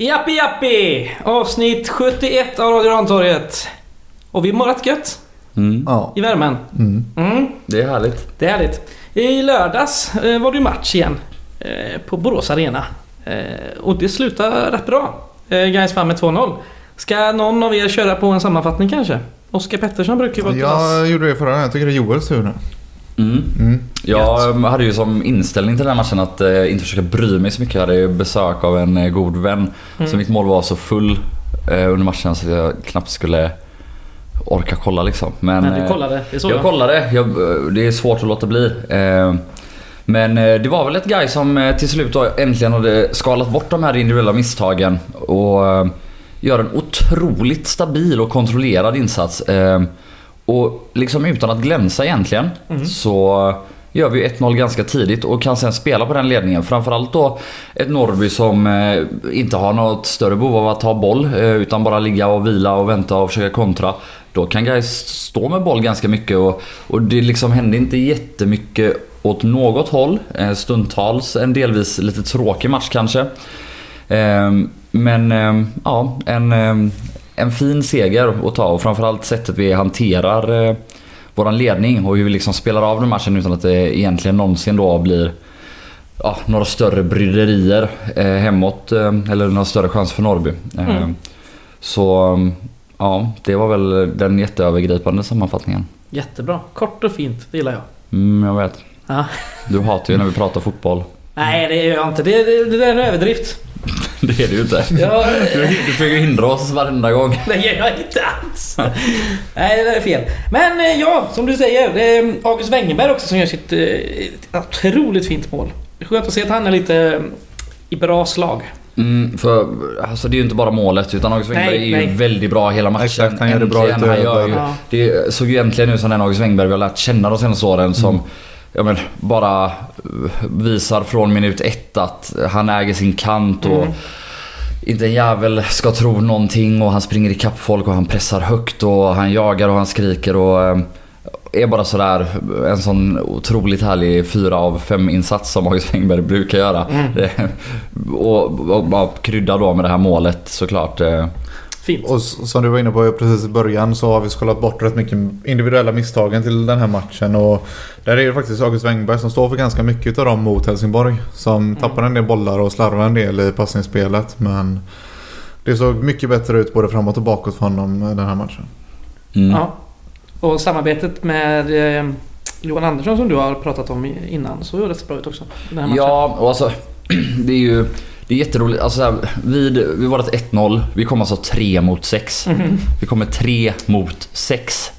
Jappi jappi! Avsnitt 71 av Radio Rantorget. Och vi mår rätt gött Mm. Ja. i värmen. Mm. Mm, Det är härligt. det är härligt. I lördags eh, var det match igen. Eh, på Borås Arena. Eh, och det slutade rätt bra. Eh, Gais vann med 2-0. Ska någon av er köra på en sammanfattning kanske? Oskar Pettersson brukar ju vara. Jag gjorde det förra gången. Jag tycker det är Joels tur nu. Mm. Mm. Jag hade ju som inställning till den här matchen att eh, inte försöka bry mig så mycket. Jag hade ju besök av en eh, god vän. Mm. Så mitt mål var så full eh, under matchen så jag knappt skulle orka kolla liksom. Men, Men du eh, kollade, det såg Jag jag. kollade. Jag, det är svårt att låta bli. Eh, Men eh, det var väl ett guy som eh, till slut äntligen hade skalat bort de här individuella misstagen och eh, gör en otroligt stabil och kontrollerad insats. Och liksom utan att glänsa egentligen Mm. så gör vi 1-0 ganska tidigt och kan sen spela på den ledningen. Framförallt då ett Norrby som eh, inte har något större behov av att ta boll eh, utan bara ligga och vila och vänta och försöka kontra. Då kan guys stå med boll ganska mycket och, och det liksom hände inte jättemycket åt något håll. Eh, Stundtals en delvis lite tråkig match kanske. Ehm, Men ehm, ja, en, ehm, en fin seger att ta och framförallt sättet vi hanterar eh, våran ledning och hur vi liksom spelar av den matchen utan att det egentligen någonsin då blir ja, några större bryderier eh, hemåt eh, eller några större chanser för Norrby. Eh, Mm. Så ja, det var väl den jätteövergripande sammanfattningen. Jättebra. Kort och fint, det gillar jag. Mm, jag vet. Ja. Du hatar ju när vi pratar fotboll. Nej, det gör jag inte. Det, det, det är en överdrift. Det är det ju inte. Ja, Du, du försöker hindra oss varenda gång. det gör jag inte alls. Nej, det där är fel. Men eh, ja, som du säger. Det är August Wengerberg också som gör sitt eh, otroligt fint mål. Skönt att se att han är lite eh, i bra slag. Mm, för alltså, det är ju inte bara målet utan August Wengberg Nej, är ju väldigt bra hela matchen. Exakt, han gör det bra Äntligen, han gör ju, Ja. Det såg ju egentligen ut som den August Wengberg vi har lärt känna de senaste åren som ja, men, bara eh, visar från minut ett att han äger sin kant och Mm. inte en jävel ska tro någonting och han springer ikapp folk och han pressar högt och han jagar och han skriker och eh, är bara sådär en sån otroligt härlig fyra av fem insats som August Wengberg brukar göra. Mm. Och, och bara krydda då med det här målet såklart. Eh, Fint. Och som du var inne på precis i början så har vi skalat bort rätt mycket individuella misstagen till den här matchen. Och där är det faktiskt August Wengberg som står för ganska mycket av dem mot Helsingborg. Som tappar en del bollar och slarvar en del i passningsspelet. Men det såg mycket bättre ut både framåt och bakåt för honom den här matchen. Mm. Ja. Och samarbetet med eh, Johan Andersson som du har pratat om innan så rätt bra ut också. Den här matchen. Ja, och alltså det är ju det är jätteroligt. Alltså, så här, vid, vårt 1-0, vi kom alltså 3 mot 6. Mhm. Vi kommer 3 mot 6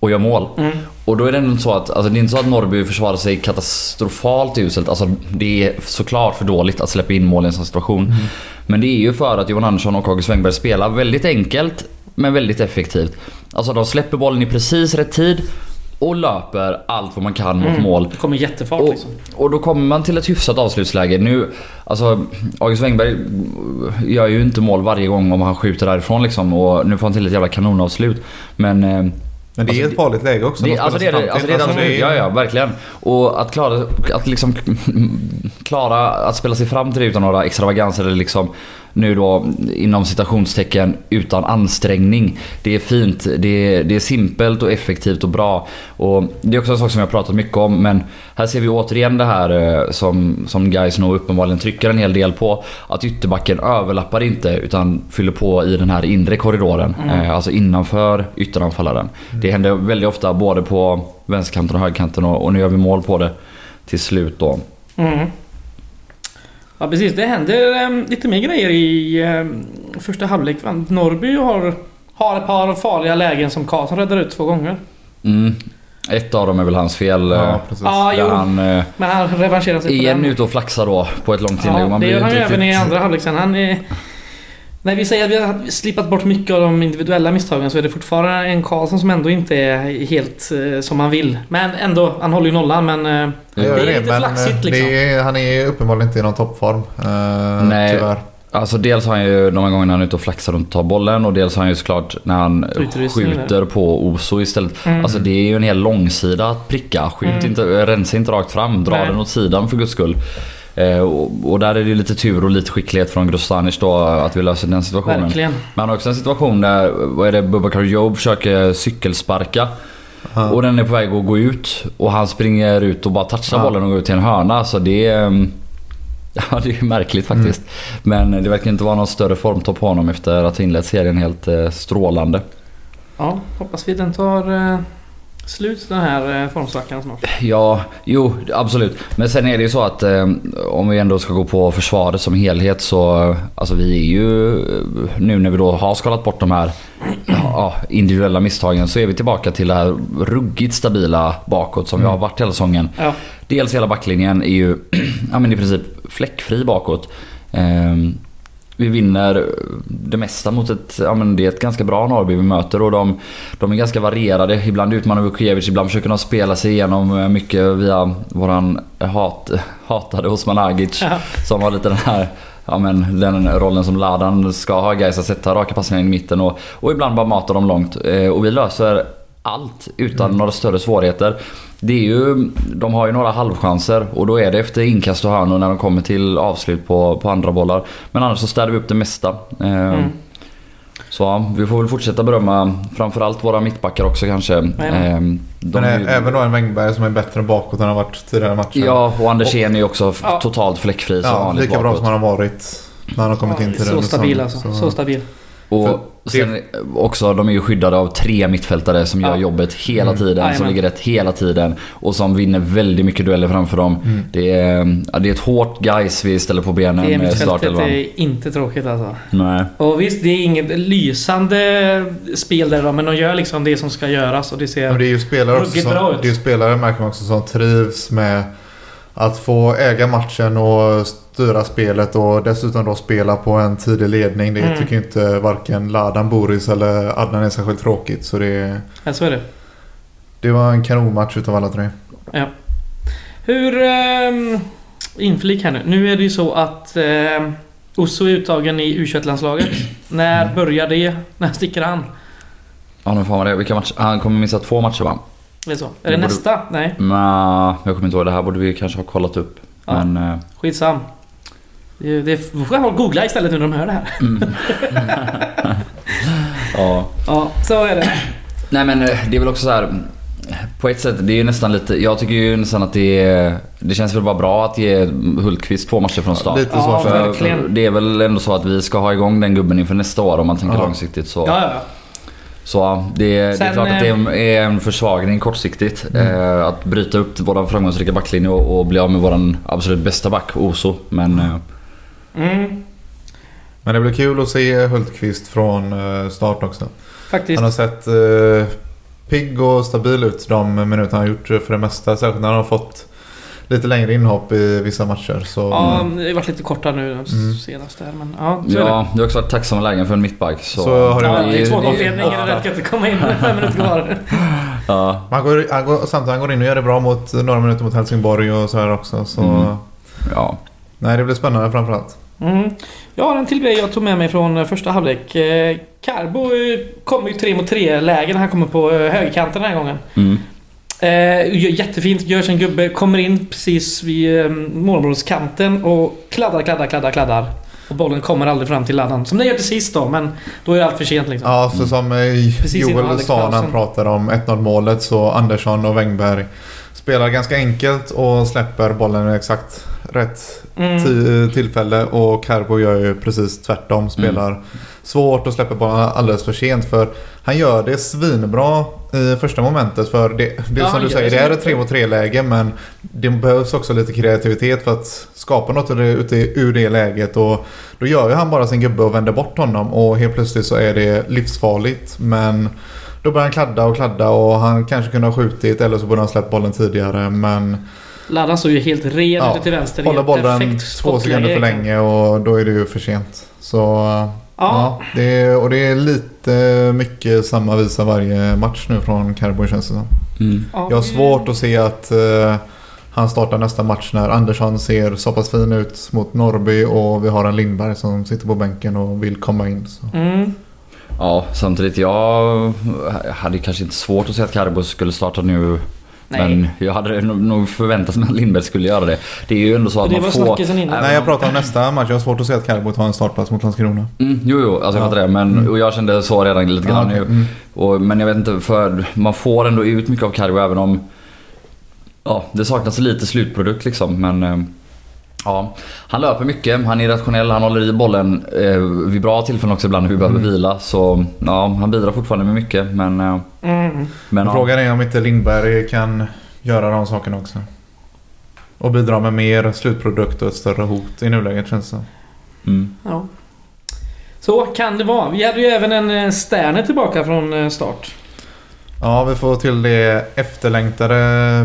och gör mål. Mm. Och då är det inte så att, alltså det är inte så att Norrby försvarar sig katastrofalt uselt. Alltså det är såklart för dåligt att släppa in mål i en sån situation. Men det är ju för att Johan Andersson och August Wengberg spelar väldigt enkelt men väldigt effektivt. Alltså de släpper bollen i precis rätt tid och löper allt vad man kan mot Mm. mål. Det kommer jättefart Och, liksom. och då kommer man till ett hyfsat avslutsläge. Nu, alltså August Wengberg gör ju inte mål varje gång om han skjuter därifrån liksom. Och nu får han till ett jävla kanonavslut. Men... eh, Men det Alltså, är ett farligt läge också. Det, de alltså det är det, alltså det, är det absolut. Ja, ja, verkligen. Och att klara, att liksom klara att spela sig fram till det utan några extravaganser eller liksom nu då inom citationstecken utan ansträngning. Det är fint. Det är, det är simpelt och effektivt och bra. Och det är också en sak som jag har pratat mycket om men här ser vi återigen det här eh, som, som guys nog uppenbarligen trycker en hel del på. Att ytterbacken överlappar inte utan fyller på i den här inre korridoren. Eh, alltså innanför ytteranfallaren. Det händer väldigt ofta både på vänsterkanten och högerkanten och, och nu gör vi mål på det till slut då. Mm. Ja precis, det händer eh, lite mer grejer i eh, första halvlek. Norrby har, har ett par farliga lägen som Karlsson räddar ut två gånger. Mm. Ett av dem är väl hans fel. eh, Ja, precis. Ja, där jo. han eh, Men han revanscherar sig på igen den. ute och flaxar då på ett långt inlägg. Ja, det gör han ju även i andra halvlek sen. Han är... När vi säger att vi har slipat bort mycket av de individuella misstagen så är det fortfarande en Karlsson som ändå inte är helt eh, som man vill. Men ändå, han håller ju nollan men... Eh, det är lite men flaxigt det liksom. är, han är uppenbarligen inte i någon toppform. Uh, Nej. Tyvärr. Alltså dels har han ju de här gångerna han är ute och flaxar och tar bollen och dels har han ju såklart när han Utrustning skjuter på Oso istället. Mm. Alltså det är ju en hel långsida att pricka. Skjut Mm. inte, rensa inte rakt fram. Dra Nej. den åt sidan för guds skull. Eh, och, och där är det lite tur och lite skicklighet från Grostanic då att vi löser den situationen. Verkligen. Men han har också en situation där, vad är det, Bubakar Job försöker cykelsparka. Ja. Och den är på väg att gå ut. Och han springer ut och bara touchar Ja. bollen och går ut till en hörna. Så det är... ehm, Ja det är märkligt faktiskt. Men det verkar inte vara någon större formtopp på honom efter att ha inlett serien helt eh, strålande. Ja, hoppas vi den tar eh, slut den här eh, formsvackan snart. Ja, jo absolut. Men sen är det ju så att eh, om vi ändå ska gå på försvaret som helhet så alltså vi är ju eh, nu när vi då har skalat bort de här ja, individuella misstagen så är vi tillbaka till det här ruggigt stabila bakåt som vi har varit hela säsongen. Ja, Dels hela backlinjen är ju ja, men i princip fläckfri bakåt. Ehm, vi vinner det mesta mot ett, ja, men det är ett ganska bra Norrby vi möter och de, de är ganska varierade. Ibland utmanar Vukovic, ibland försöker de spela sig igenom eh, mycket via våran hat, hatade Osman Agic. Ja. Som har lite den här Ja men den rollen som Ladan ska ha, guys att sätta raka passningar in i mitten och, och ibland bara mata dem långt. Eh, och vi löser allt utan några större svårigheter. Det är ju, de har ju några halvchanser och då är det efter inkast och hörnor när de kommer till avslut på, på andra bollar. Men annars så städar vi upp det mesta. Eh, Mm. Så ja, vi får väl fortsätta berömma framförallt våra mittbackar också kanske. Jajamän. Eh, de Men ju- även då en Wängberg som är bättre bakåt än han har varit tidigare matcher. Ja, och Andersén är ju också Ja. totalt fläckfri som ja vanligt lika bra bakåt. som han har varit när han har kommit in till så stabil alltså. Så stabil. Och För sen också, de är ju skyddade av tre mittfältare som gör Ja. jobbet hela Mm. tiden. Som Jajamän. ligger rätt hela tiden. Och som vinner väldigt mycket dueller framför dem. Mm. Det, är, ja, det är ett hårt guys vi ställer på benen Det med startelvan. är inte tråkigt alltså. Nej. Och visst, det är inget lysande spel där då, men de gör liksom det som ska göras och det ser... Men det är ju spelare också som, bra ut. det är spelare märker man också som trivs med att få äga matchen och styra spelet och dessutom då spela på en tidig ledning. Det Mm. tycker inte varken Ladan, Boris eller Adnan är särskilt tråkigt. Så det, Ja, så är det. det var en kanonmatch utav alla tre. Hur... Um, inflik här nu. Nu är det ju så att um, Osso är uttagen i U21-landslaget. När börjar det? När sticker han? Ja, nu får man det. Vilka matcher? Han kommer missa två matcher va? Är det så? Är Det det borde- nästa? Nej, Nja, jag kommer inte ihåg. Det här borde vi kanske ha kollat upp. Ja. Men... eh, skitsam. Det, det får jag googla istället nu när de hör det här. Mm. ja. Ja, så är det. Nej men eh, det är väl också så här. På ett sätt, det är ju nästan lite... Jag tycker ju nästan att det är... Det känns väl bara bra att ge Hultqvist två matcher från start. Lite Ja, så. För, verkligen. Det är väl ändå så att vi ska ha igång den gubben inför nästa år om man tänker Ja. långsiktigt. Så, Ja, ja, ja. Så ja, det, det är Sen, klart att det är- är en försvagning kortsiktigt. Eh, att bryta upp vår framgångsrika backlinje och, och bli av med vår absolut bästa back, Oso. Men eh, Mm, men det blir kul att se Hultqvist från eh, start också. faktiskt. Han har sett eh, pigg och stabil ut de minuter han har gjort för det mesta. Särskilt när han har fått lite längre inhopp i vissa matcher. Så, Ja, det har varit lite korta nu Mm. senast där men ja, så är det. ja, det har också varit tacksamma lägen för en mittback. Så, Så har det Ja, varit. det är två det- gött att komma in fem minuter kvar. Ja, Han går, han går, samtidigt han går in och gör det bra mot några minuter mot Helsingborg och så här också. Så, Mm. ja. Nej, det blir spännande framförallt. Mm. Jag har en till grej jag tog med mig från första halvlek. Carbo eh, kommer ju tre mot tre lägen när han kommer på eh, högerkanten den här gången. Mm. Eh, jättefint, gör sin gubbe, kommer in precis vid eh, målområdeskanten och kladdar, kladdar, kladdar, kladdar. Och bollen kommer aldrig fram till laddan. Som den gör till sist då, men då är det allt för sent liksom. Ja, så som eh, Joel sa när han pratade om 1-0 målet så Andersson och Wängberg spelar ganska enkelt och släpper bollen i exakt rätt Mm. ti- tillfälle. Och Carbo gör ju precis tvärtom. Spelar svårt och släpper bollen alldeles för sent. För han gör det svinbra i första momentet. För det, det Ja, som du säger, det är ett 3 mot 3 läge men det behövs också lite kreativitet för att skapa något ur det, ute ur det läget. Och då gör ju han bara sin gubbe och vänder bort honom. Och helt plötsligt så är det livsfarligt. Men då börjar han kladda och kladda och han kanske kunde ha skjutit eller så borde han släppt bollen tidigare men Laddan står ju helt ren Ja, ute till vänster. håller bollen två sekunder för länge och då är det ju för sent. Så Ja. ja, det är, och det är lite mycket samma visa varje match nu från Carbo känns det som. Mm. Ja, Jag har svårt att se att eh, han startar nästa match när Andersson ser så pass fin ut mot Norrby och vi har en Lindberg som sitter på bänken och vill komma in. Så. Mm. Ja, samtidigt jag hade kanske inte svårt att säga att Carbo skulle starta nu Nej. Men jag hade nog- förväntat mig att Lindberg skulle göra det. Det är ju ändå så att Det man får... innan. Nej jag pratar om nästa match. Jag har svårt att se att Carbo tar en startplats mot Landskrona. Mm, jo, jo, alltså jag Ja. fattar det. Men, och jag kände så redan lite grann Ja, okej. nu. Mm. Och, men jag vet inte, för man får ändå ut mycket av Cargo även om ja, det saknas lite slutprodukt liksom. Men eh, ja, han löper mycket, han är rationell, han håller i bollen eh, vid bra tillfällen också ibland när vi behöver Mm. vila. Så ja, han bidrar fortfarande med mycket. Men, eh, Mm. men ja. Frågan är om inte Lindberg kan göra de sakerna också. Och bidra med mer slutprodukt och ett större hot i nuläget känns det. Mm. Ja. Så kan det vara. Vi hade ju även en eh, Sterner tillbaka från eh, start. Ja, vi får till det efterlängtade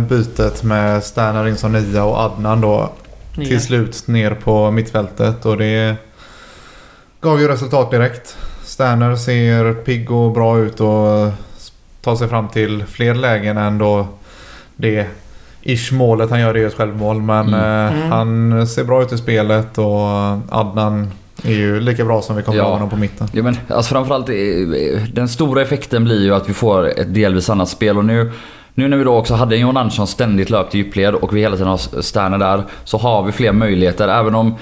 bytet med Sterner in som nia och Adnan då Nia. till slut ner på mittfältet och det gav ju resultat direkt. Sterner ser pigg och bra ut och tar sig fram till fler lägen än då det ish målet han gör det är ett självmål men Mm. eh, Mm. han ser bra ut i spelet och Adnan är ju lika bra som vi kommer Ja. ha honom på mitten. Ja, men, alltså framförallt, eh, den stora effekten blir ju att vi får ett delvis annat spel och nu nu när vi då också hade en Johan Andersson ständigt löpt i djupled och vi hela tiden har Sterner där så har vi fler möjligheter. Även om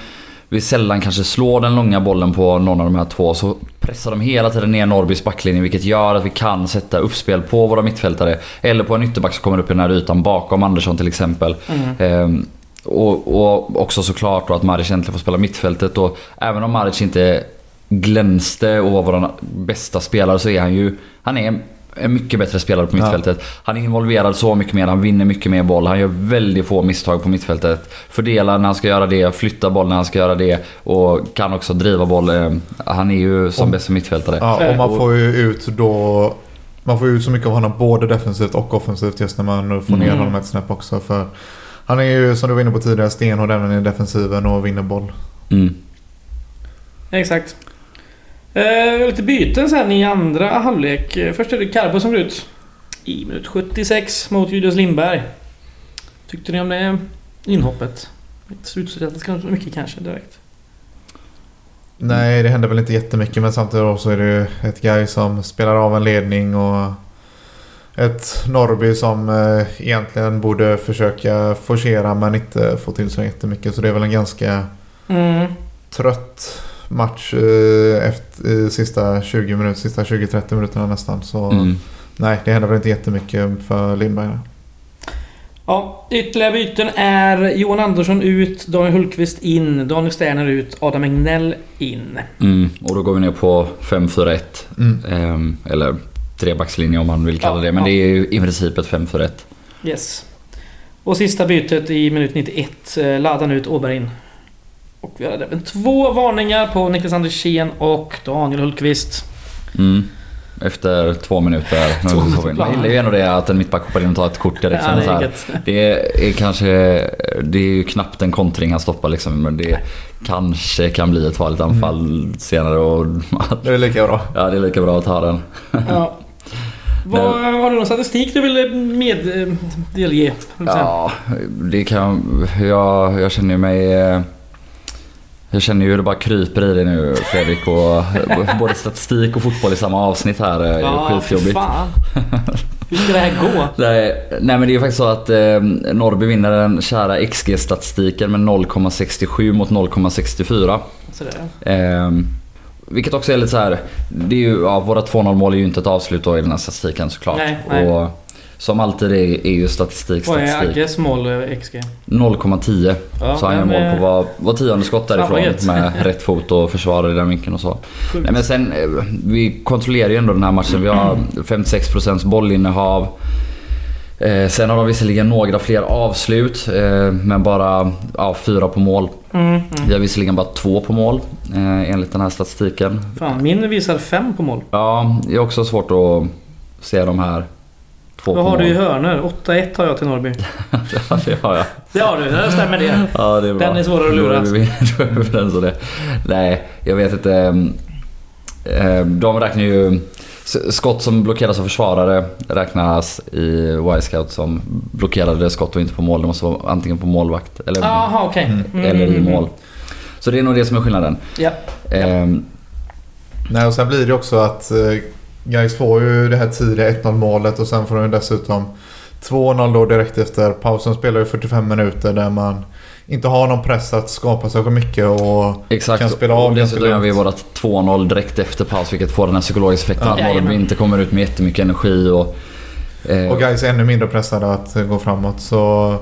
vi sällan kanske slår den långa bollen på någon av de här två så pressar de hela tiden ner Norrbys backlinje vilket gör att vi kan sätta uppspel på våra mittfältare. Eller på en ytterback som kommer upp i den här ytan bakom Andersson till exempel. Mm. Ehm, och, och också såklart då att Maric äntligen får spela mittfältet och även om Maric inte glänste och var vår bästa spelare så är han ju... Han är en mycket bättre spelare på Ja. mittfältet. Han är involverad så mycket mer, han vinner mycket mer boll. Han gör väldigt få misstag på mittfältet. Fördelar när han ska göra det, flyttar boll när han ska göra det och kan också driva boll. Eh, Han är ju som Om- bästa mittfältare. Ja, och man Och- får ju ut då... Man får ut så mycket av honom både defensivt och offensivt just när man får ner Mm. honom ett snäpp också. För han är ju som du var inne på tidigare stenhård även i defensiven och vinner boll. Mm. Exakt. Eh, lite byten sen i andra halvlek. Eh, Först är det Carbo som går ut. I minut 76 mot Julius Lindberg. Tyckte ni om det inhoppet? Inte slutsättet ganska mycket kanske direkt. Nej, det händer väl inte jättemycket men samtidigt så är det ju ett guy som spelar av en ledning och ett Norrby som eh, egentligen borde försöka forcera men inte få till så jättemycket. Så det är väl en ganska Mm. trött match eh, efter i sista 20 minuter, sista 20-30 minuterna nästan. Så Mm. nej, det händer väl inte jättemycket för Lindberg. Ja, ytterligare byten är Johan Andersson ut, Daniel Hultqvist in, Daniel Sterner ut, Adam Egnell in. Mm. Och då går vi ner på 5-4-1. Mm. Ehm, eller trebackslinje om man vill kalla Ja, det. Men ja. det är ju i princip ett 5-4-1. Yes. Och sista bytet i minut 91. eh, Ladan ut, Åberg in. Och vi hade även två varningar på Niklas Andersén och Daniel Hultqvist. Mm. Efter två minuter. Två Man gillar ju ändå det att en mittback hoppar in och tar ett kort direkt. Ja, det så är. Det är kanske... Det är ju knappt en kontring han stoppar liksom. Men det kanske kan bli ett farligt anfall senare. Och, Det är lika bra. ja, det är lika bra att ta den. Ja. Vad, har du någon statistik du vill med, eh, delge? Ja. Det kan... Jag, jag känner mig... eh, Jag känner ju hur det bara kryper i dig nu Fredrik och både statistik och fotboll i samma avsnitt här är Ja, skitjobbigt. fan. Hur ska det här gå? Nej, nej men det är ju faktiskt så att eh, Norrby vinner den kära XG-statistiken med 0,67 mot 0,64. Sådär. Eh, vilket också är lite så här. Det är ju, ja, våra 2-0 mål är ju inte ett avslut då i den här statistiken såklart. Nej, nej. Och som alltid är, är ju statistik Vad är statistik. Agges mål eh, XG? 0,10. Ja, så han gör mål på eh, var, var tionde skott därifrån med rätt fot och försvarar i den vinkeln och så. Sjukt. Nej, men sen, eh, vi kontrollerar ju ändå den här matchen. Vi har 56% bollinnehav. Eh, sen har de visserligen några fler avslut, eh, men bara ja, fyra på mål. Mm, mm. Vi har visserligen bara två på mål, eh, enligt den här statistiken. Fan, min visar fem på mål. Ja, det är också svårt att se de här två Vad har mål. du i hörnor? 8-1 har jag till Norrby. ja, det har jag. Det har du, det stämmer det. Ja, det är bra. Den är svårare att lura. Då är vi, överens om det. Nej, jag vet inte. ehm, ehm, De räknar ju... Skott som blockeras av försvarare räknas i Y-scout som blockerade skott och inte på mål. Det måste vara antingen på målvakt eller, Jaha, okej. Mm. Mm, eller i mm, mål. Så det är nog det som är skillnaden. Ja. Ehm, Nej, och sen blir det också att eh, Gais får ju det här tidiga 1-0 målet och sen får de dessutom 2-0 då direkt efter pausen spelar ju 45 minuter där man inte har någon press att skapa för mycket och Exakt. kan spela av ganska dessutom gör vi lugnt. vårat 2-0 direkt efter paus vilket får den här psykologiska effekten Ja. att Norrby Jajamän. inte kommer ut med jättemycket energi och... eh, Och guys är ännu mindre pressade att gå framåt så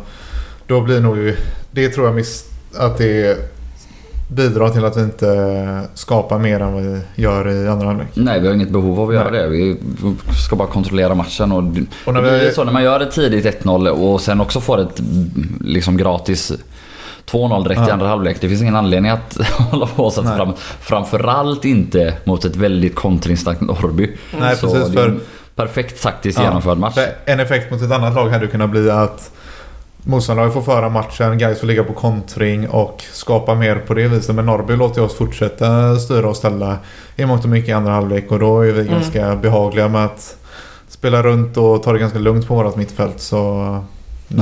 då blir nog det tror jag miss, att det bidrar till att vi inte skapar mer än vi gör i andra halvlek. Nej, vi har inget behov av att göra Nej. det. Vi ska bara kontrollera matchen. Och, Och när vi- så när man gör det tidigt 1-0 och sen också får ett liksom gratis 2-0 direkt i Ja. andra halvlek. Det finns ingen anledning att hålla på att Nej. fram, Framförallt inte mot ett väldigt kontringsstarkt Norrby. Nej så precis för perfekt taktiskt Ja. genomförd match. En effekt mot ett annat lag hade kunnat bli att motståndarlaget får föra matchen, guys får ligga på kontring och skapa mer på det viset. Men Norrby låter oss fortsätta styra och ställa i mångt och mycket i andra halvlek och då är vi Mm. ganska behagliga med att spela runt och ta det ganska lugnt på vårt mittfält. Så,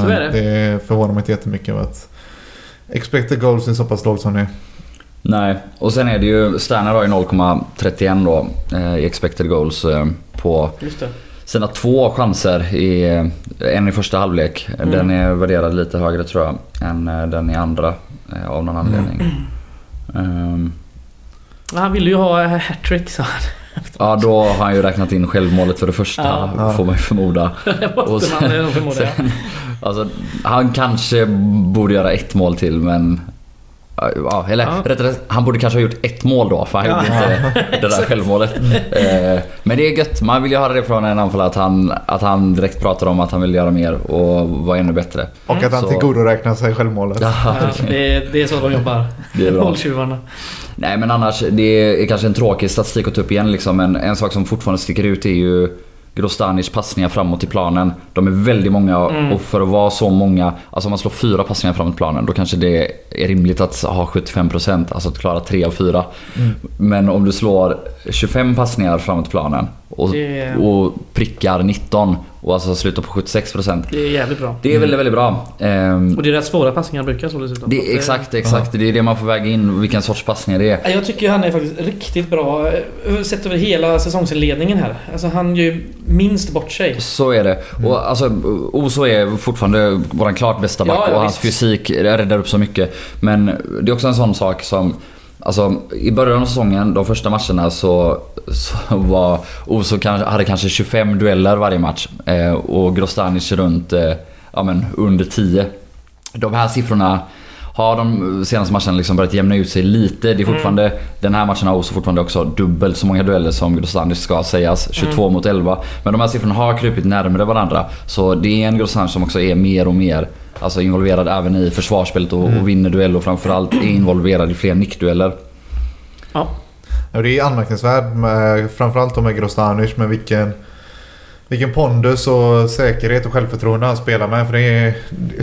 Så är det. det förvånar mig inte jättemycket att expected goals är så pass lågt som det är. Nej, och sen är det ju Sterner har ju 0,31 då eh, i expected goals eh, på Just det. Sina två chanser. I, eh, en i första halvlek. Mm. Den är värderad lite högre tror jag än eh, den i andra eh, av någon anledning. Ehm, Men Han ville ju ha hattrick sa han. ja, då har han ju räknat in självmålet för det första Ja. får man ju förmoda. Det måste sen- man förmoda. ja. Sen, alltså, han kanske borde göra ett mål till men... Ja, eller Ja. rättare han borde kanske ha gjort ett mål då för han Ja. gjorde inte det där självmålet. Eh, men det är gött, man vill ju höra det från en anfallare att han, att han direkt pratar om att han vill göra mer och vara ännu bättre. Och att han Så- tillgodoräknar sig självmålet. Ja, det, är, det är så de jobbar. Det är bra. Måltjuvarna. Nej men annars, det är kanske en tråkig statistik att ta upp igen liksom. Men en sak som fortfarande sticker ut är ju Grostanic passningar framåt i planen. De är väldigt många Mm. och för att vara så många, alltså om man slår fyra passningar framåt planen då kanske det är rimligt att ha 75% alltså att klara tre av fyra. Mm. Men om du slår 25 passningar framåt i planen och, Det- och prickar 19 och alltså slutar på 76%. Det är jävligt bra. Det är väldigt, väldigt bra. Ehm, Och det är rätt svåra passningar brukar så dessutom. det är exakt, exakt. Det är det man får väga in, vilken sorts passningar det är. Ja, Jag tycker han är faktiskt riktigt bra eh, sett över hela säsongsinledningen här. Alltså han gör ju minst bort sig. Så är det. Och alltså, Oso är fortfarande vår klart bästa back Ja, ja, och hans visst. fysik räddar upp så mycket. Men det är också en sån sak som... Alltså i början av säsongen, de första matcherna så, så var Oso kanske, hade kanske 25 dueller varje match. Eh, och Grostanic runt eh, ja, men under 10. De här siffrorna har de senaste matcherna liksom börjat jämna ut sig lite. Det är fortfarande, Den här matchen har Oso fortfarande också dubbelt så många dueller som Grostanic ska sägas. 22 mot 11. Men de här siffrorna har krupit närmare varandra. Så det är en Grostanic som också är mer och mer alltså involverad även i försvarsspelet och, och vinner dueller och framförallt är involverad i fler nickdueller. Ja. Det är anmärkningsvärt med, framförallt med Grostanic med vilken vilken pondus och säkerhet och självförtroende han spelar med. För det är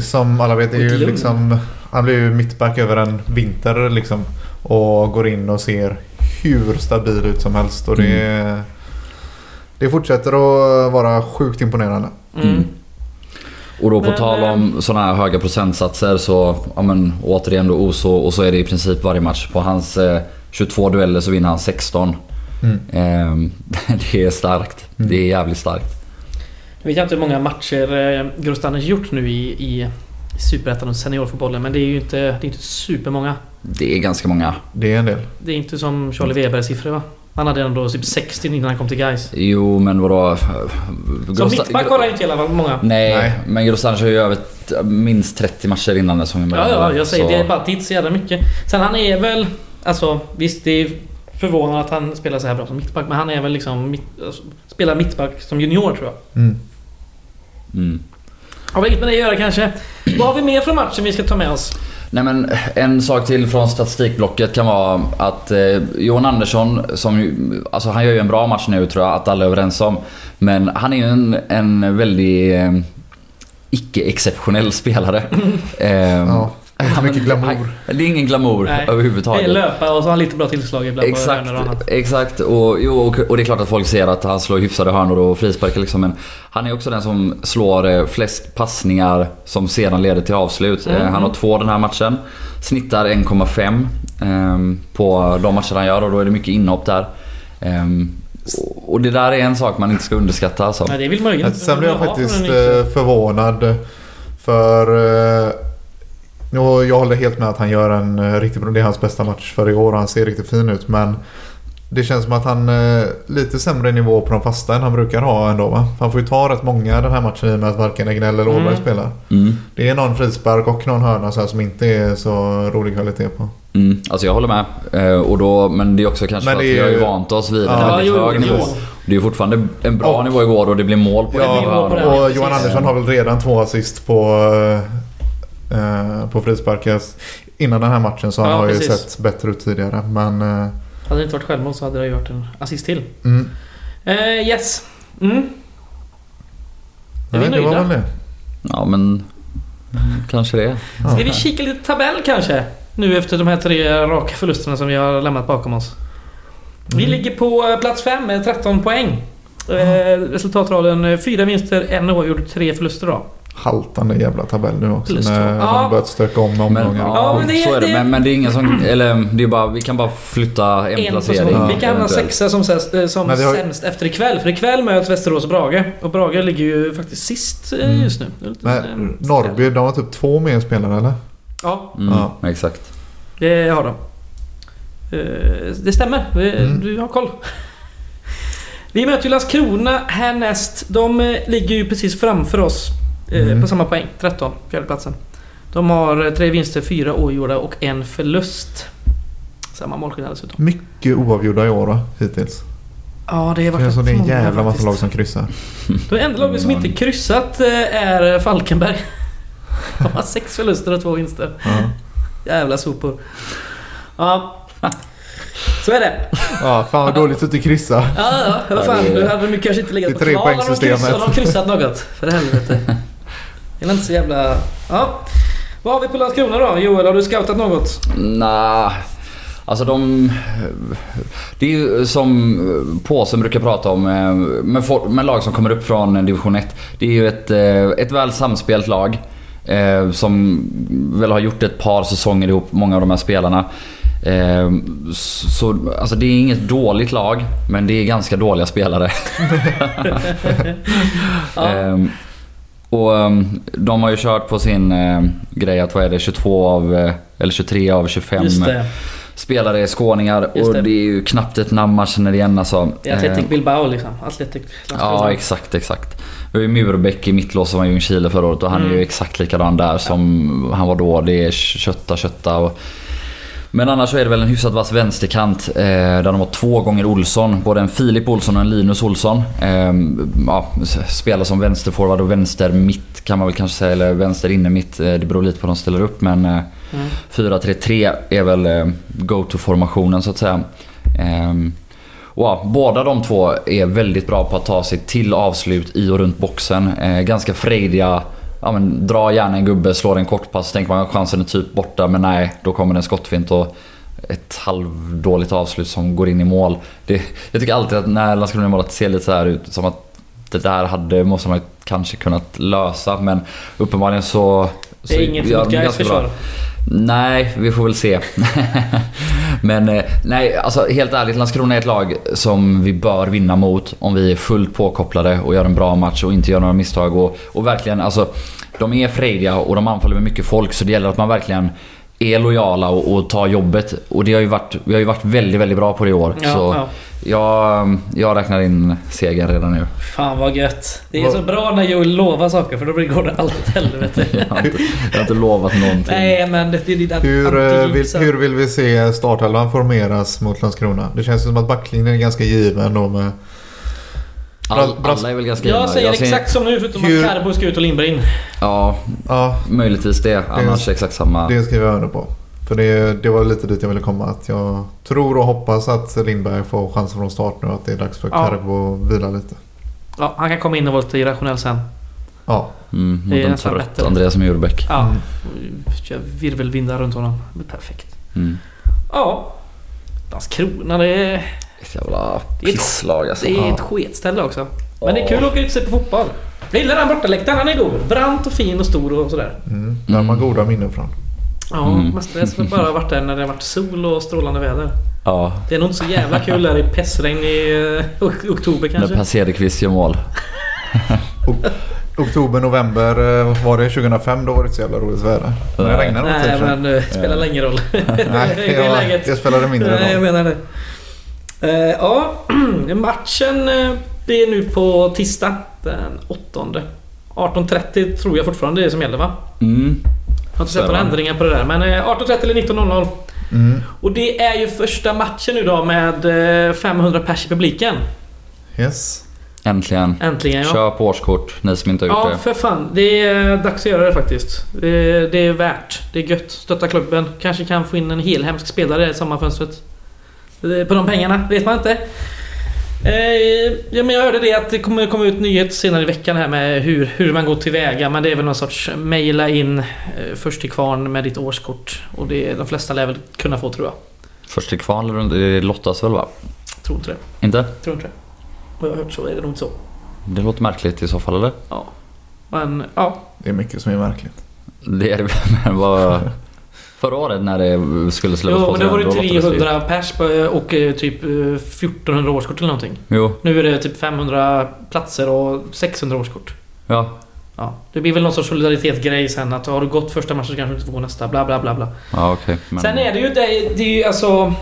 som alla vet, det är liksom, han blir ju mittback över en vinter liksom. Och går in och ser hur stabil ut som helst. Och det, det fortsätter att vara sjukt imponerande. Mm. Mm. Och då på Men, tal om sådana här höga procentsatser så, ja men återigen då Oso och så är det i princip varje match. På hans eh, 22 dueller så vinner han 16. Mm. Ehm, det är starkt. Mm. Det är jävligt starkt. Jag vet inte hur många matcher eh, Grostanic gjort nu i, i Superettan och seniorfotbollen men det är ju inte, det är inte supermånga. Det är ganska många. Det är en del. Det är inte som Charlie Webergs siffror va? Han hade ändå typ 60 innan han kom till Gais. Jo men vadå? Som mittback har han ju inte hela många. Nej, Nej. men Grostanic har ju över minst 30 matcher innan det som vi Ja, ja, jag säger så- det är bara titt så jävla mycket. Sen han är väl... Alltså visst, det är förvånande att han spelar så här bra som mittback men han är väl liksom... Mitt, alltså, spelar mittback som junior tror jag. Mm. Mm. Har inget med det att göra kanske. Vad har vi mer från matchen vi ska ta med oss? Nej men en sak till från statistikblocket kan vara att eh, Johan Andersson, som alltså han gör ju en bra match nu tror jag att alla är överens om. Men han är ju en, en väldigt eh, icke-exceptionell spelare. Eh, Ja. Inte han- mycket glamour. Det är ingen glamour Nej. Det är överhuvudtaget. löpa och så har han lite bra tillslag ibland på Exakt, hörnor och annat. exakt. Och, jo, och, och det är klart att folk ser att han slår hyfsade hörnor och frisparkar liksom. Men han är också den som slår eh, flest passningar som sedan leder till avslut. Eh, Mm. Han har två den här matchen. Snittar 1,5 ehm, på de matcher han gör och då är det mycket inhopp där. Ehm, Och- det där är en sak man inte ska underskatta alltså. Nej, det vill man ju inte. Sen blev jag faktiskt eh, förvånad. För jo, jag håller helt med att han gör en eh, riktigt bra, det är hans bästa match för i år och han ser riktigt fin ut. Men det känns som att han eh, lite sämre nivå på de fasta än han brukar ha ändå va? För han får ju ta rätt många den här matchen i och med att varken Egnell eller Åberg Mm. spelar. Mm. Det är någon frispark och någon hörna så här som inte är så rolig kvalitet på. Mm. Alltså jag håller med. Eh, och då, men det är också kanske Men för att det är vi har ju vant oss vid en Ja, väldigt jo, hög nivå. Det är ju fortfarande en bra Och- nivå igår och det blir mål på Ja, en nivå och. Johan Andersson har väl redan två assist på, eh, på frisparkar. Innan den här matchen så han Ja, har ju precis. sett bättre ut tidigare. Men eh, Hade det inte varit självmål så hade det ju varit en assist till. mm, Eh, yes. Mm. Är vi nej, det var nöjda? väl det. Ja men mm, kanske det. Ja. Ska vi kika lite tabell kanske? Nu efter de här tre raka förlusterna som vi har lämnat bakom oss. Vi Mm. ligger på eh, plats 5 med 13 poäng. Eh, resultatraden eh, fyra vinster, en oavgjord, tre förluster då. Haltande jävla tabell nu också. Plus två. När Ja. de börjat stöka om med omgångar. ja, Ja, men det- så är det. det- Men, men det är ingen som... Eller det är bara, vi kan bara flytta en, En placering. position. Vi kan eventuellt. sexa som, eh, som har- sämst efter ikväll. För ikväll möts Västerås och Brage. Och Brage ligger ju faktiskt sist eh, Mm. just nu. Men Norrby, de har typ två mer spelare eller? Ja, Mm, Ja. exakt. det har de. Eh, Det stämmer. Vi- Mm. Du har koll. Vi möter ju Landskrona härnäst. De ligger ju precis framför oss. Eh, Mm. På samma poäng. 13, fjärdeplatsen. De har tre vinster, fyra oavgjorda och en förlust. Samma målskillnad dessutom. Mycket oavgjorda i år va? Hittills. Ja, det har varit känns som det är en jävla massa faktiskt. lag som kryssar. Det enda laget som inte kryssat eh, är Falkenberg. De har sex förluster och två vinster. Ja. Jävla sopor. Ja. Så är det. ja, fan vad dåligt att du kryssar. Ja, ja. Vad fan. Du hade mycket kanske inte legat Det på kval de om de kryssat något. För helvete. Det är inte så jävla... Ja. Vad har vi på Landskrona då? Joel, har du scoutat något? Nah, alltså de... Det är ju som Påsen brukar prata om eh, med, for- med lag som kommer upp från division 1. Det är ju ett, eh, ett väl samspelt lag. eh, Som väl har gjort ett par säsonger ihop, många av de här spelarna. Så alltså det är inget dåligt lag, men det är ganska dåliga spelare. Ja. Och ehm, de har ju kört på sin eh, grej att vad är det, 22 av, eh, eller 23 av 25 Just det. spelare är skåningar. Just och det. det är ju knappt ett namn man känner igen alltså. Det är Athletic Ehm, Bilbao liksom. Athletic Ja exakt, exakt. Vi har ju Murbeck i mittlås som var i Chile förra året och han är Mm. ju exakt likadan där som han var då. Det är kötta, kötta och... Men annars så är det väl en hyfsat vass vänsterkant eh, där de har två gånger Olsson. Både en Filip Olsson och en Linus Olsson. Eh, ja, spelar som vänsterforward och vänster mitt kan man väl kanske säga. Eller vänster inne mitt. Eh, det beror lite på hur de ställer upp men eh, Mm. 4-3-3 är väl eh, go-to-formationen så att säga. Ehm, och ja, båda de två är väldigt bra på att ta sig till avslut i och runt boxen. Eh, ganska frejdiga. Ja, men, dra gärna en gubbe, slår en kortpass. Tänker man chansen är typ borta men nej, då kommer det en skottfint och ett halvdåligt avslut som går in i mål. Det, jag tycker alltid att när Landskrona målet ser lite så här ut som att det där hade, måste man kanske kunnat lösa men uppenbarligen så... Det är inget gör mot Gais försvar. Nej, vi får väl se. Men eh, nej, alltså helt ärligt. Landskrona är ett lag som vi bör vinna mot om vi är fullt påkopplade och gör en bra match och inte gör några misstag. Och, och verkligen, alltså de är frejdiga och de anfaller med mycket folk så det gäller att man verkligen är lojala och, och tar jobbet. Och det har ju varit, vi har ju varit väldigt, väldigt bra på det i år. Ja, så ja. jag, jag räknar in segern redan nu. Fan vad gött. Det är Vad- så bra när Joel lovar saker för då går det alltid åt helvete. Jag har inte, jag har inte lovat någonting. Nej men det är dina Hur, eh, vill, hur vill vi se startelvan formeras mot Landskrona? Det känns som att backlinjen är ganska given då med... All, alla är väl ganska Jag givna. säger ser- exakt som nu förutom Hur- att Carbo ska ut och limba in. Ja, Ja, möjligtvis det. Annars exakt samma. det skriver jag under på. För det, det var lite dit jag ville komma. Att jag tror och hoppas att Lindberg får chansen från start nu. Att det är dags för Ja. Carbo att vila lite. Ja, han kan komma in och vara lite irrationell sen. Ja, Mm, Det är mot en trött bättre. Andreas Murbeck. Ja. Mm. Kör virvelvindar runt honom. Det blir perfekt. Mm. Ja. Landskrona det är, jävla Det är ett- pisslag alltså. det är Ja. ett sketställe också. Men det är Ja. kul att åka ut och se på fotboll. Jag gillar den bortaläktaren, han är god. Brant och fin och stor och sådär. mm. där har man Mm. goda minnen från. Ja, Mm. mestadels har bara varit där när det har varit sol och strålande väder. Ja, Det är nog inte så jävla kul där i pestregn i eh, ok- oktober när kanske. Per Cederqvist gör mål. Oktober, november eh, var det 2005 då var det inte så jävla roligt väder. Men det regnade Nej men det spelar ingen roll. Nej, det ja, läget. det spelade mindre Nej, jag roll. menar det. Eh, ja, matchen eh, det är nu på tisdag den 8. 18.30 tror jag fortfarande det är som gäller va? Mm. Jag har inte sett några ändringar på det där men eh, 18.30 eller 19.00. Mm. Och det är ju första matchen nu då med eh, 500 pers i publiken. Yes. Äntligen. Äntligen ja. Köp årskort, ni som inte har gjort Ja, det. för fan. Det är dags att göra det faktiskt. Det, det är värt. Det är gött. Stötta klubben. Kanske kan få in en helhemsk spelare i sommarfönstret. På de pengarna vet man inte. Eh, ja, men jag hörde det att det kommer komma ut nyhet senare i veckan här med hur, hur man går tillväga. Men det är väl någon sorts mejla in eh, först till kvarn med ditt årskort. Och det, de flesta lär väl kunna få tror jag. Först till kvarn, det lottas väl va? Tror inte det. Inte? Tror inte det. Vad jag har hört så är det nog inte så. Det låter märkligt i så fall eller? Ja. Men ja. Det är mycket som är märkligt. Det är det men vad... Förra året när det skulle släppas Jo, men då var det lottades 300 pers på, och eh, typ eh, 1400 årskort eller någonting. Jo, Nu är det typ 500 platser och 600 årskort. ja. Ja, det blir väl någon sorts solidaritetsgrej sen att har du gått första matchen så kanske du inte får gå nästa. Bla bla bla bla. Ja okej. men- Sen är det ju det, det är ju alltså...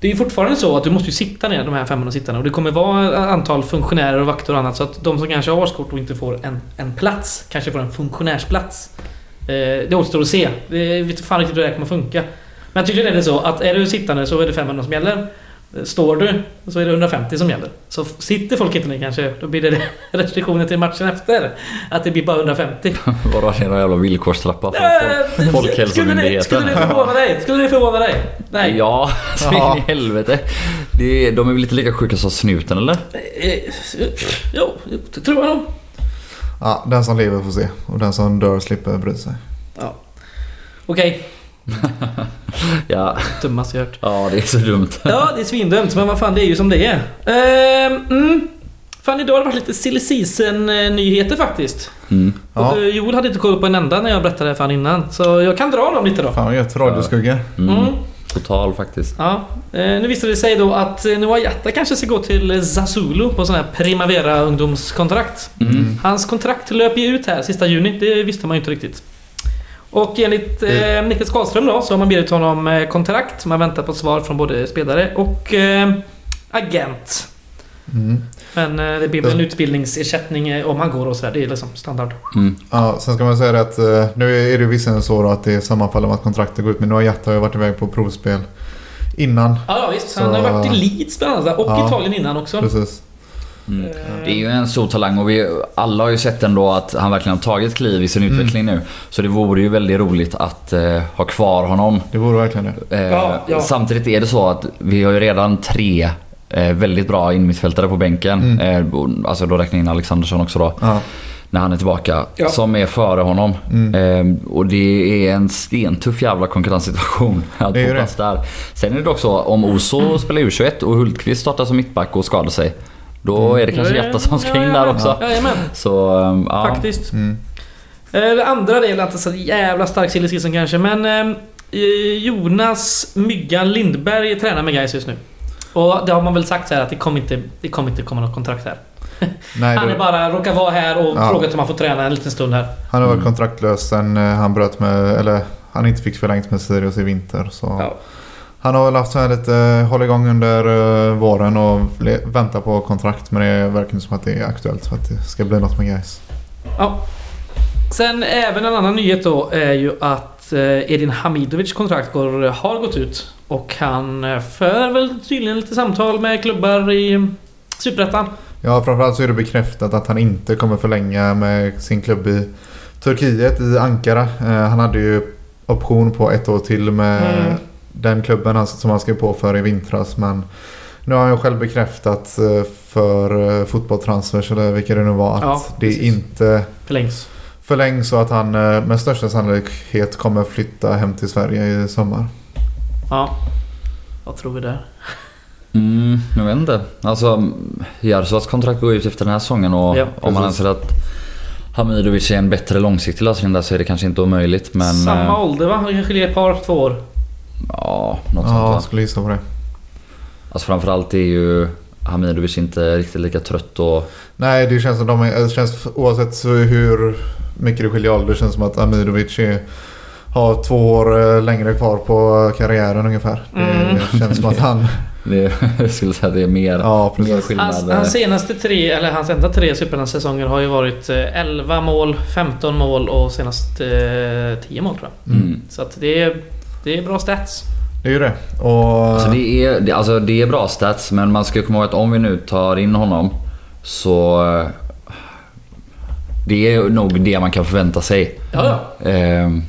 Det är ju fortfarande så att du måste ju sitta ner de här 500 sittarna och det kommer vara antal funktionärer och vakter och annat så att de som kanske har årskort och inte får en, en plats kanske får en funktionärsplats. Eh, det återstår att se. Det vet fan riktigt hur det här kommer funka. Men tydligen är det så att är du sittande så är det 500 som gäller. Eh, Står du så är det 150 som gäller. Så sitter folk inte ner kanske, då blir det restriktioner till matchen efter. Att det blir bara 150. Vadå, det är någon jävla villkorstrappa från Folkhälsomyndigheten? skulle det förvåna dig? Skulle det förvåna dig? Nej. Ja, så in i helvete. Det de är väl lite lika sjuka som snuten eller? Eh, Jo, det tror jag nog. Ja, den som lever får se. Och den som dör slipper bry sig. Ja. Okej, Ja, dummaste jag hört. ja det är så dumt. Ja, det är svindumt, men vad fan, det är ju som det är. Ehm, mm. Fan, idag har det varit lite silly season-nyheter faktiskt. Mm. Ja. Och, eh, Joel hade inte koll på en enda när jag berättade det för innan. Så jag kan dra dem lite då. Fan vad gött. Radioskugga. Mm. Mm. Total faktiskt. Ja, eh, nu visade det sig då att eh, Noah Jatta kanske ska gå till Zazulu på sån här Primavera ungdomskontrakt. Mm. Hans kontrakt löper ju ut här sista juni, det visste man ju inte riktigt. Och enligt eh, Niklas Karlström då så har man bjudit honom kontrakt. Man väntar på svar från både spelare och eh, agent. Mm. Men eh, det blir väl en utbildningsersättning eh, om han går och sådär. Det är liksom standard. Mm. Ja, sen ska man säga att eh, nu är det visserligen så att det sammanfaller med att kontraktet går ut. Men Jatta har ju varit iväg på provspel innan. Ja, ja visst. Så- Han har varit i Leeds bland annat och Ja. Italien innan också. Precis. Mm. Det är ju en stor talang och vi alla har ju sett ändå att han verkligen har tagit kliv i sin Mm. utveckling nu. Så det vore ju väldigt roligt att eh, ha kvar honom. Det vore verkligen det. Eh, Ja, ja. Samtidigt är det så att vi har ju redan tre eh, väldigt bra innermittfältare på bänken. Mm. Eh, alltså då räknar jag in Alexandersson också då. Ja. När han är tillbaka. Ja. Som är före honom. Mm. Eh, och det är en stentuff jävla konkurrenssituation att Det är det. där. Sen är det dock så om Oso spelar U21 och Hultqvist startar som mittback och skadar sig. Då är det kanske Jätta som ska in där också. Så eh, ja. faktiskt. Mm. Eh, Det andra det är inte så jävla stark silly kanske, men eh, Jonas Myggan Lindberg tränar med Gais just nu. Och det har man väl sagt så här att det kommer inte, det kommer inte komma något kontrakt här. Nej, Han det, är bara råkar vara här och Ja. frågat om han får träna en liten stund här. han har varit Mm. kontraktlös sen eh, han bröt med... Eller han inte fick förlängt med Sirius i vinter. Så Ja. Han har väl haft så här lite håll igång under eh, våren och väntar på kontrakt. Men det verkar inte som att det är aktuellt för att det ska bli något med guys. Ja. Sen även en annan nyhet då är ju att eh, Edin Hamidovic kontrakt går, har gått ut. Och han eh, för väl tydligen lite samtal med klubbar i Superettan. Ja, framförallt så är det bekräftat att han inte kommer förlänga med sin klubb i Turkiet, i Ankara. Eh, han hade ju option på ett år till med Mm. den klubben han- som han skrev på för i vintras. Men nu har han ju själv bekräftat eh, för fotbolltransfers eller vilka det nu var att Ja, det inte Förlängs. förlängs och att han med största sannolikhet kommer flytta hem till Sverige i sommar. Ja. Vad tror vi där? Mm, jag vet inte. Alltså Jarsovas kontrakt går ut efter den här säsongen och Ja, om man anser att Hamidovic är en bättre långsiktig lösning där så är det kanske inte omöjligt men... Samma eh, ålder va? Det kanske är ett par, två år. Ja, något sånt Ja, jag skulle gissa på det. Alltså framförallt är ju Hamidovic inte riktigt lika trött och... Nej, det känns som de är, det känns oavsett hur mycket det skiljer ålder. Känns som att Amidovic är, har två år eh, längre kvar på karriären ungefär. Mm. Det känns som att han... Det, jag skulle säga att det är mer, Ja, mer skillnad. Hans, hans senaste tre, eller hans enda tre Superettan-säsonger har ju varit eh, 11 mål, 15 mål och senast eh, 10 mål tror jag. Mm. Så att det är, det är bra stats. Det är ju det. Och... Alltså det, är, det, alltså det är bra stats men man ska komma ihåg att om vi nu tar in honom så... eh, Det är nog det man kan förvänta sig. Ja, ja. Ehm,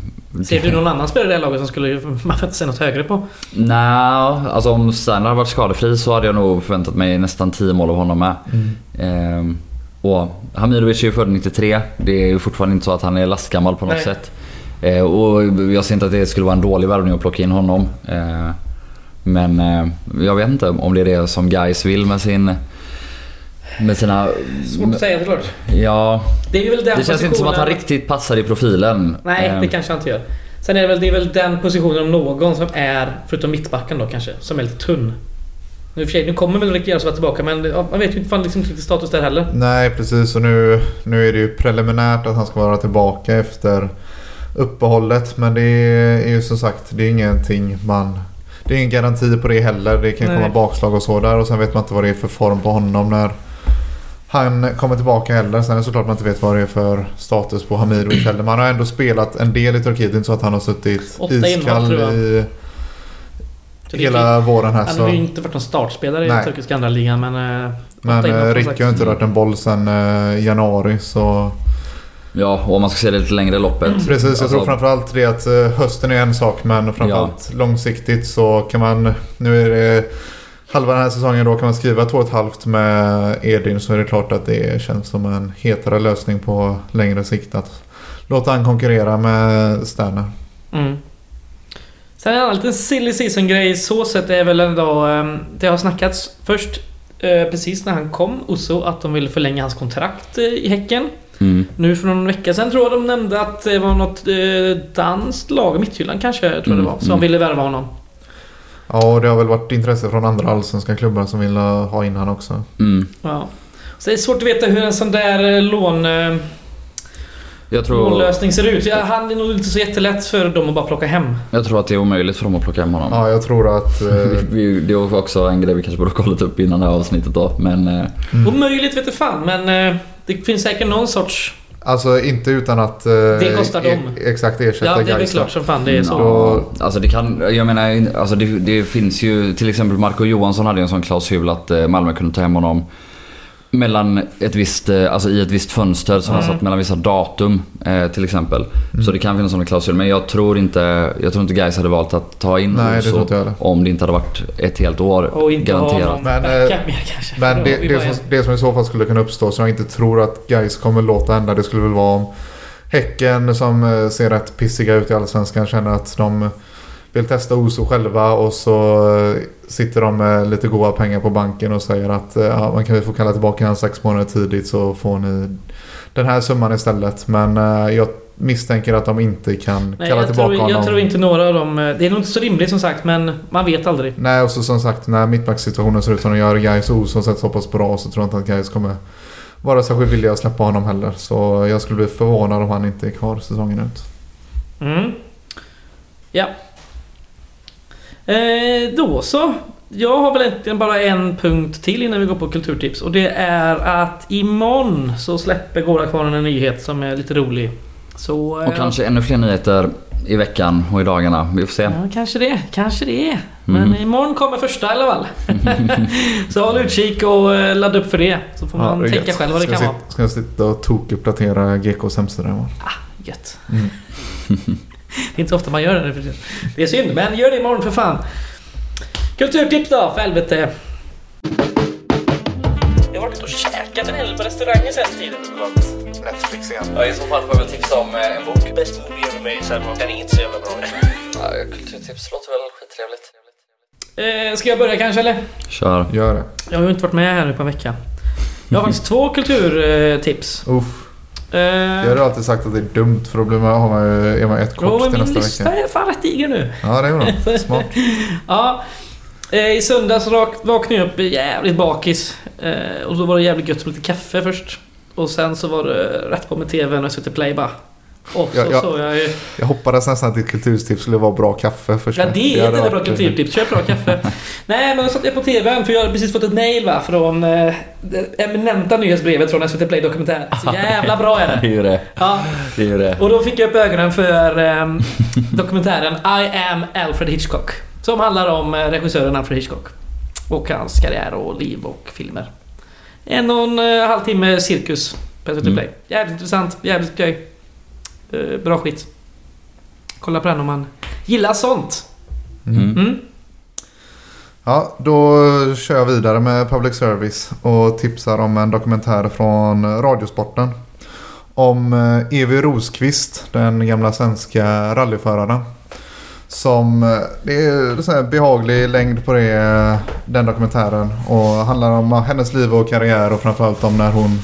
Ser du någon annan spelare i det här laget som skulle man förvänta sig något högre på? Nej, alltså om Sterner hade varit skadefri så hade jag nog förväntat mig nästan 10 mål av honom med. Ehm, och Hamidovic är ju född 93. Det är ju fortfarande inte så att han är lastgammal på något Nej. sätt. Ehm, och jag ser inte att det skulle vara en dålig värvning att plocka in honom. Ehm, men eh, jag vet inte om det är det som Guys vill med sin... Med sina... Svårt att säga såklart. Ja, Det är ju väl den det känns inte som att han riktigt passar i profilen. Nej, Ehm, det kanske han inte gör. Sen är det väl, det är väl den positionen om någon som är, förutom mittbacken då kanske, som är lite tunn. Nu för sig, nu kommer väl Rick vara tillbaka men man vet ju inte fan liksom riktigt status där heller. Nej precis och nu, nu är det ju preliminärt att han ska vara tillbaka efter uppehållet. Men det är ju som sagt det är ingenting man... Det är ingen garanti på det heller. Det kan Nej. komma bakslag och så där och sen vet man inte vad det är för form på honom när han kommer tillbaka heller. Sen är det såklart man inte vet vad det är för status på Hamidovic heller. Man har ändå spelat en del i Turkiet. Det är inte så att han har suttit iskall i hela våren här. Han har ju inte varit någon startspelare i Nej. turkiska andra ligan men... eh, Men eh, som Rick sagt. har ju inte rört en boll sedan eh, januari så... Ja, och om man ska se det lite längre loppet. Precis, jag Alltså, tror framförallt det att hösten är en sak men framförallt långsiktigt så kan man... Nu är det halva den här säsongen då kan man skriva två och ett halvt med Edin så är det klart att det känns som en hetare lösning på längre sikt att låta han konkurrera med Sterner. Mm. Sen en annan liten silly season grej så sett är väl ändå... ehm, Det har snackats först eh, precis när han kom, Osso, att de ville förlänga hans kontrakt eh, i Häcken. Mm. Nu för någon vecka sedan tror jag de nämnde att det var något eh, danskt lag, Midtjylland kanske, tror jag Mm, det var, som mm. ville värva honom. Ja och det har väl varit intresse från andra allsvenska klubbar som vill ha in han också. Mm. Ja. Så det är svårt att veta hur en sån där eh, lån... eh, Jag tror... Lånlösning ser ut. Ja, han är nog inte så jättelätt för dem att bara plocka hem. Jag tror att det är omöjligt för dem att plocka hem honom. Ja jag tror att... eh, Vi- Det var också en grej vi kanske borde ha kollat upp innan det här avsnittet då. Men eh, Mm. Omöjligt vet du fan men eh, det finns säkert någon sorts... Alltså inte utan att... eh, Det kostar e- dem. Exakt ersätta Ja det är väl klart som fan det är så. ja, alltså det kan... Jag menar, alltså det, det finns ju... Till exempel Marco Johansson hade en sån klausul att eh, Malmö kunde ta hem honom mellan ett visst, eh, alltså i ett visst fönster som Mm. var satt mellan vissa datum eh, till exempel. Mm. Så det kan finnas sådana klausul. Men jag tror inte, jag tror inte Gais hade valt att ta in Nej det inte jag om det inte hade varit ett helt år Och inte garanterat. någon Men, backup eh. Men det, har det, som, det som i så fall skulle kunna uppstå som jag inte tror att Gais kommer låta hända det skulle väl vara om Häcken som eh, ser rätt pissiga ut i Allsvenskan känner att de vill testa Oso själva och så eh, sitter de med lite goda pengar på banken och säger att eh, ja, man kan väl få kalla tillbaka han sex månader tidigt så får ni den här summan istället. Men eh, jag misstänker att de inte kan Nej, kalla tillbaka tror, honom. jag tror inte några av dem... Det är nog inte så rimligt som sagt men man vet aldrig. Nej, och så som sagt när mittbacksituationen ser ut som den gör, Gais och Olsson sett så pass bra så tror jag inte att Gais kommer vara särskilt villiga att släppa honom heller. Så jag skulle bli förvånad om han inte är kvar säsongen ut. Mm. Ja. Eh, då så. Jag har väl egentligen bara en punkt till innan vi går på kulturtips och det är att imorgon så släpper Gårdakvarnen en nyhet som är lite rolig. Så... eh, Och kanske ännu fler nyheter i veckan och i dagarna. Vi får se. Ja, kanske det. Kanske det. Men Mm. imorgon kommer första i alla fall. så håll utkik och eh, ladda upp för det. Så får man är tänka själv vad det ska kan jag vara. Ska jag sitta och tokuppdatera GKs hemsida imorgon? Gött. Mm. Det är inte så ofta man gör det nu. Det är synd, men gör det imorgon för fan. Kulturtips då, för helvete. Jag har varit och käkat en hel på restauranger sen tiden. Netflix igen. Ja, I så fall får jag väl tipsa om en bok. Bäst movie med mig sen. Den är inte så jävla bra. Ja, kulturtips låter väl skittrevligt. Eh, ska jag börja kanske eller? Kör. Gör det. Jag har ju inte varit med här nu på en vecka. Jag har faktiskt två kulturtips. Uff. Eh, Jag har alltid sagt att det är dumt för då blir man, har man, ju- är man ett kort till min nästa lista vecka. är fan rätt diger nu. Ja, det är bra. Smart. Ja. Eh, I söndags vaknade jag upp jävligt bakis. Eh, och då var det jävligt gött med lite kaffe först. Och sen så var det rätt på med TVn och SVT Play bara. Och så Ja, ja. såg jag ju... Jag hoppades nästan att ditt kulturstips skulle vara bra kaffe först. Ja det är ett bra kulturtips. Köp bra kaffe. Nej men då satt jag på TVn för jag hade precis fått ett mail va från eh, det eminenta nyhetsbrevet från SVT Play Dokumentär. Så jävla bra är Det är det. ju det. Ja. Det är det. Och då fick jag upp ögonen för ehm, dokumentären I am Alfred Hitchcock. Som handlar om eh, regissören Alfred Hitchcock. Och hans karriär och liv och filmer. En och en eh, halvtimme cirkus på SVT Mm. Play. Jävligt intressant, jävligt skoj. Eh, bra skit. Kolla på den om man gillar sånt. Mm. Mm. Ja, då kör jag vidare med public service och tipsar om en dokumentär från Radiosporten. Om eh, Evi Rosqvist, den gamla svenska rallyföraren. Som, eh, det är så här behaglig längd på det, eh, den dokumentären. Och handlar om hennes liv och karriär och framförallt om när hon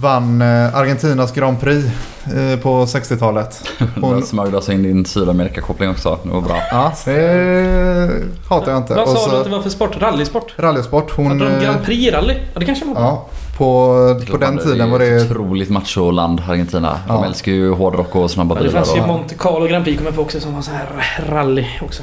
vann eh, Argentinas Grand Prix eh, på 60-talet. Hon smörjde alltså in din Sydamerika-koppling också. Det var bra. ja, det hatar jag inte. Vad Och sa så- du att det var för sport? Rallysport? Rallysport. Hon, Hade de eh, Grand Prix-rally? Ja, det kanske de hade. Ja, på, på den tiden var Det ett otroligt macho-land, Argentina. De Ja. älskar ju hårdrock och snabba Ja, det bilar. fanns ju. Monte Carlo Grand Prix kommer på också som var så här rally också.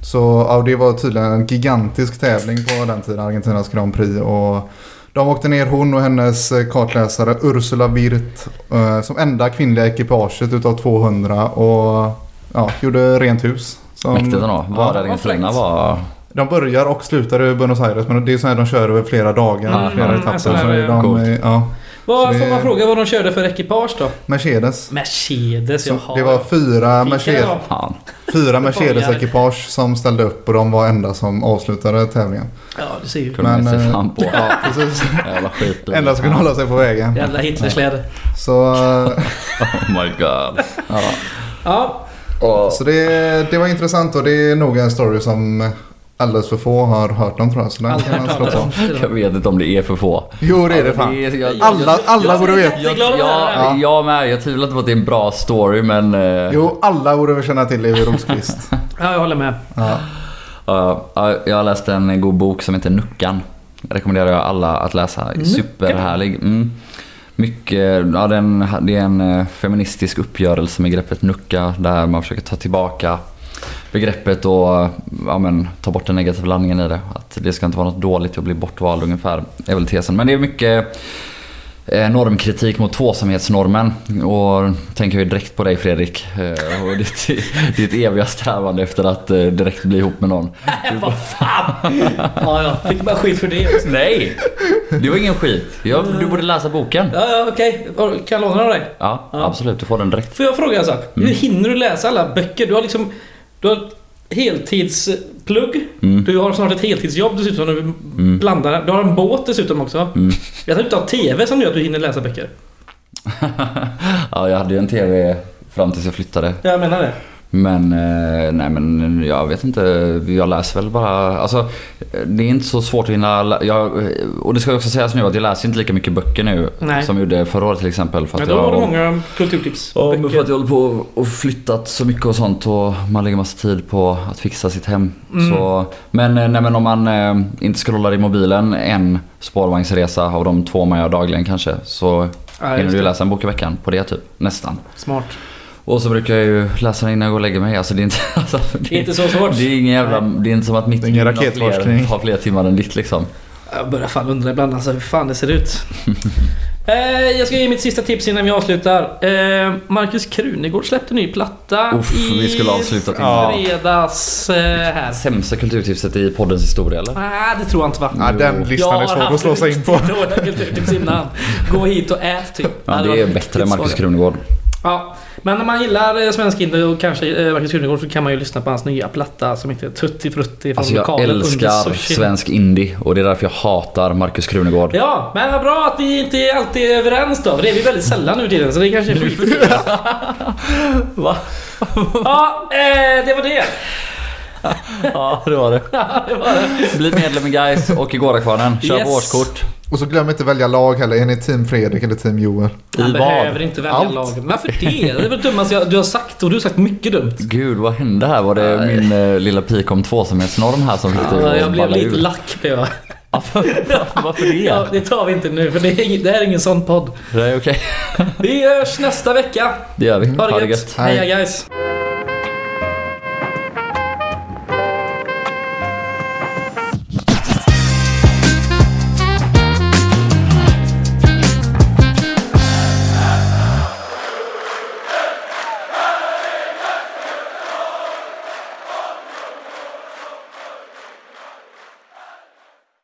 Så ja, det var tydligen en gigantisk tävling på den tiden, Argentinas Grand Prix. Och de åkte ner hon och hennes eh, kartläsare Ursula Wirth eh, som enda kvinnliga ekipaget utav 200 och ja, gjorde rent hus. Som- Mäktigt ändå. Var Argentina fräckt. var... De börjar och slutar i Buenos Aires men det är så här de kör över flera dagar, Mm, flera mm, etapper. så de, ja, Vad får det- man fråga vad de körde för ekipage då? Mercedes. Mercedes, Så jaha. det var fyra, Mercedes. Fan. fyra Mercedes-ekipage som ställde upp och de var enda som avslutade tävlingen. Ja, du ser ju. Kunde man Men, se eh, fram på. Ja, precis. Jävla skit. Enda som kunde hålla sig på vägen. Jävla Hitlerskläder. Så, eh, Oh my god. Ja. Ja, så det, det var intressant och det är nog en story som alldeles för få har hört om tror jag. Så den aldrig kan man hört slå talas på. om. jag vet inte om det är för få. Jo det är det fan. är- jag- Alla, alla borde veta. Jag, Jätteglad att höra ja, det. jag med. Jag tvivlar inte på att det är en bra story men... eh, Jo, alla borde väl känna till Levi Rosqvist. Ja, jag håller med. Ja. ja, ja, jag har läst en god bok som heter Nuckan. rekommenderar jag alla att läsa. Nuckan? Superhärlig. Mm. Mycket, ja, det, är en, det är en eh, feministisk uppgörelse med greppet nucka där man försöker ta tillbaka begreppet och ja, men, ta bort den negativa landningen i det. Att det ska inte vara något dåligt att bli bortvald ungefär, är väl tesen. Men det är mycket eh, normkritik mot tvåsamhetsnormen. Och tänker ju direkt på dig Fredrik. Eh, och ditt, ditt eviga strävande efter att eh, direkt bli ihop med någon. Vad fan! Ja, ja. Fick bara skit för det också. Nej! Det var ingen skit. Jag, du borde läsa boken. Ja, ja, okej. Kan jag låna den av dig? Ja, Ja. absolut. Du får den direkt. Får jag fråga en sak? Mm. Hur hinner du läsa alla böcker? Du har liksom... Du har heltidsplugg. Mm. Du har snart ett heltidsjobb dessutom. Du Mm. blandar. Du har en båt dessutom också. Mm. Jag tror inte du har TV som gör att du hinner läsa böcker. ja, jag hade ju en TV fram tills jag flyttade. Jag menar det. Men, eh, nej men jag vet inte. Jag läser väl bara, alltså det är inte så svårt att hinna, jag, och det ska också sägas nu att jag läser inte lika mycket böcker nu Nej. som jag gjorde förra året till exempel. För att då jag, har du många kulturtips. Ja, men för att jag håller på och flyttat så mycket och sånt och man lägger massa tid på att fixa sitt hem. Mm. Så, men, eh, nej, men om man eh, inte scrollar i mobilen en spårvagnsresa av de två man gör dagligen kanske så Ja, hinner du läsa en bok i veckan på det typ. Nästan. Smart. Och så brukar jag ju läsa den innan jag går och lägger mig. Alltså det är inte, alltså, Det är inte så svårt. det är ingen jävla, det är inte som att mitt ingen raketforskning. fler, har fler timmar än ditt liksom. Jag börjar fan undra ibland alltså hur fan det ser ut. eh, jag ska ge mitt sista tips innan vi avslutar. Eh, Marcus Krunegård släppte ny platta Uff, i vi skulle ha avslutat Ja. fredags eh, här. Sämsta kulturtipset i poddens historia eller? Nej, det tror jag inte va? Ja, den listan är svår att slå sig in på. Jag har haft kulturtips innan. Gå hit och ät typ. Ja, det är bättre än Marcus. Krunegård. Ja, men om man gillar eh, svensk indie och kanske eh, Marcus Krunegård så kan man ju lyssna på hans nya platta som heter Tutti Frutti från Alltså jag älskar svensk indie och det är därför jag hatar Marcus Krunegård. Ja, men vad bra att vi inte alltid är överens då. För det är vi väldigt sällan nu i tiden, så det kanske är skit. Va? Ja, eh, det var det. Ja, det var det. Ja, det var det. Bli medlem i Guys och i Gårdakvarnen. Kör Yes. på årskort. Och så glöm inte välja lag heller. Är ni team Fredrik eller team Joel? Han I behöver vad? inte välja Allt. lagen. Varför det? Det är väl dummaste jag- du har sagt och du har sagt mycket dumt. Gud, vad hände här? Var det Nej. min eh, lilla pik om tvåsamhetsnorm här som fick dig Ja, jag blev lite ur? lack blev jag. Ja, varför, det? Ja, det tar vi inte nu för det är, det här är ingen sån podd. Det är okej. Vi hörs nästa vecka. Det gör vi. Ha det gött. Hej. Heja guys.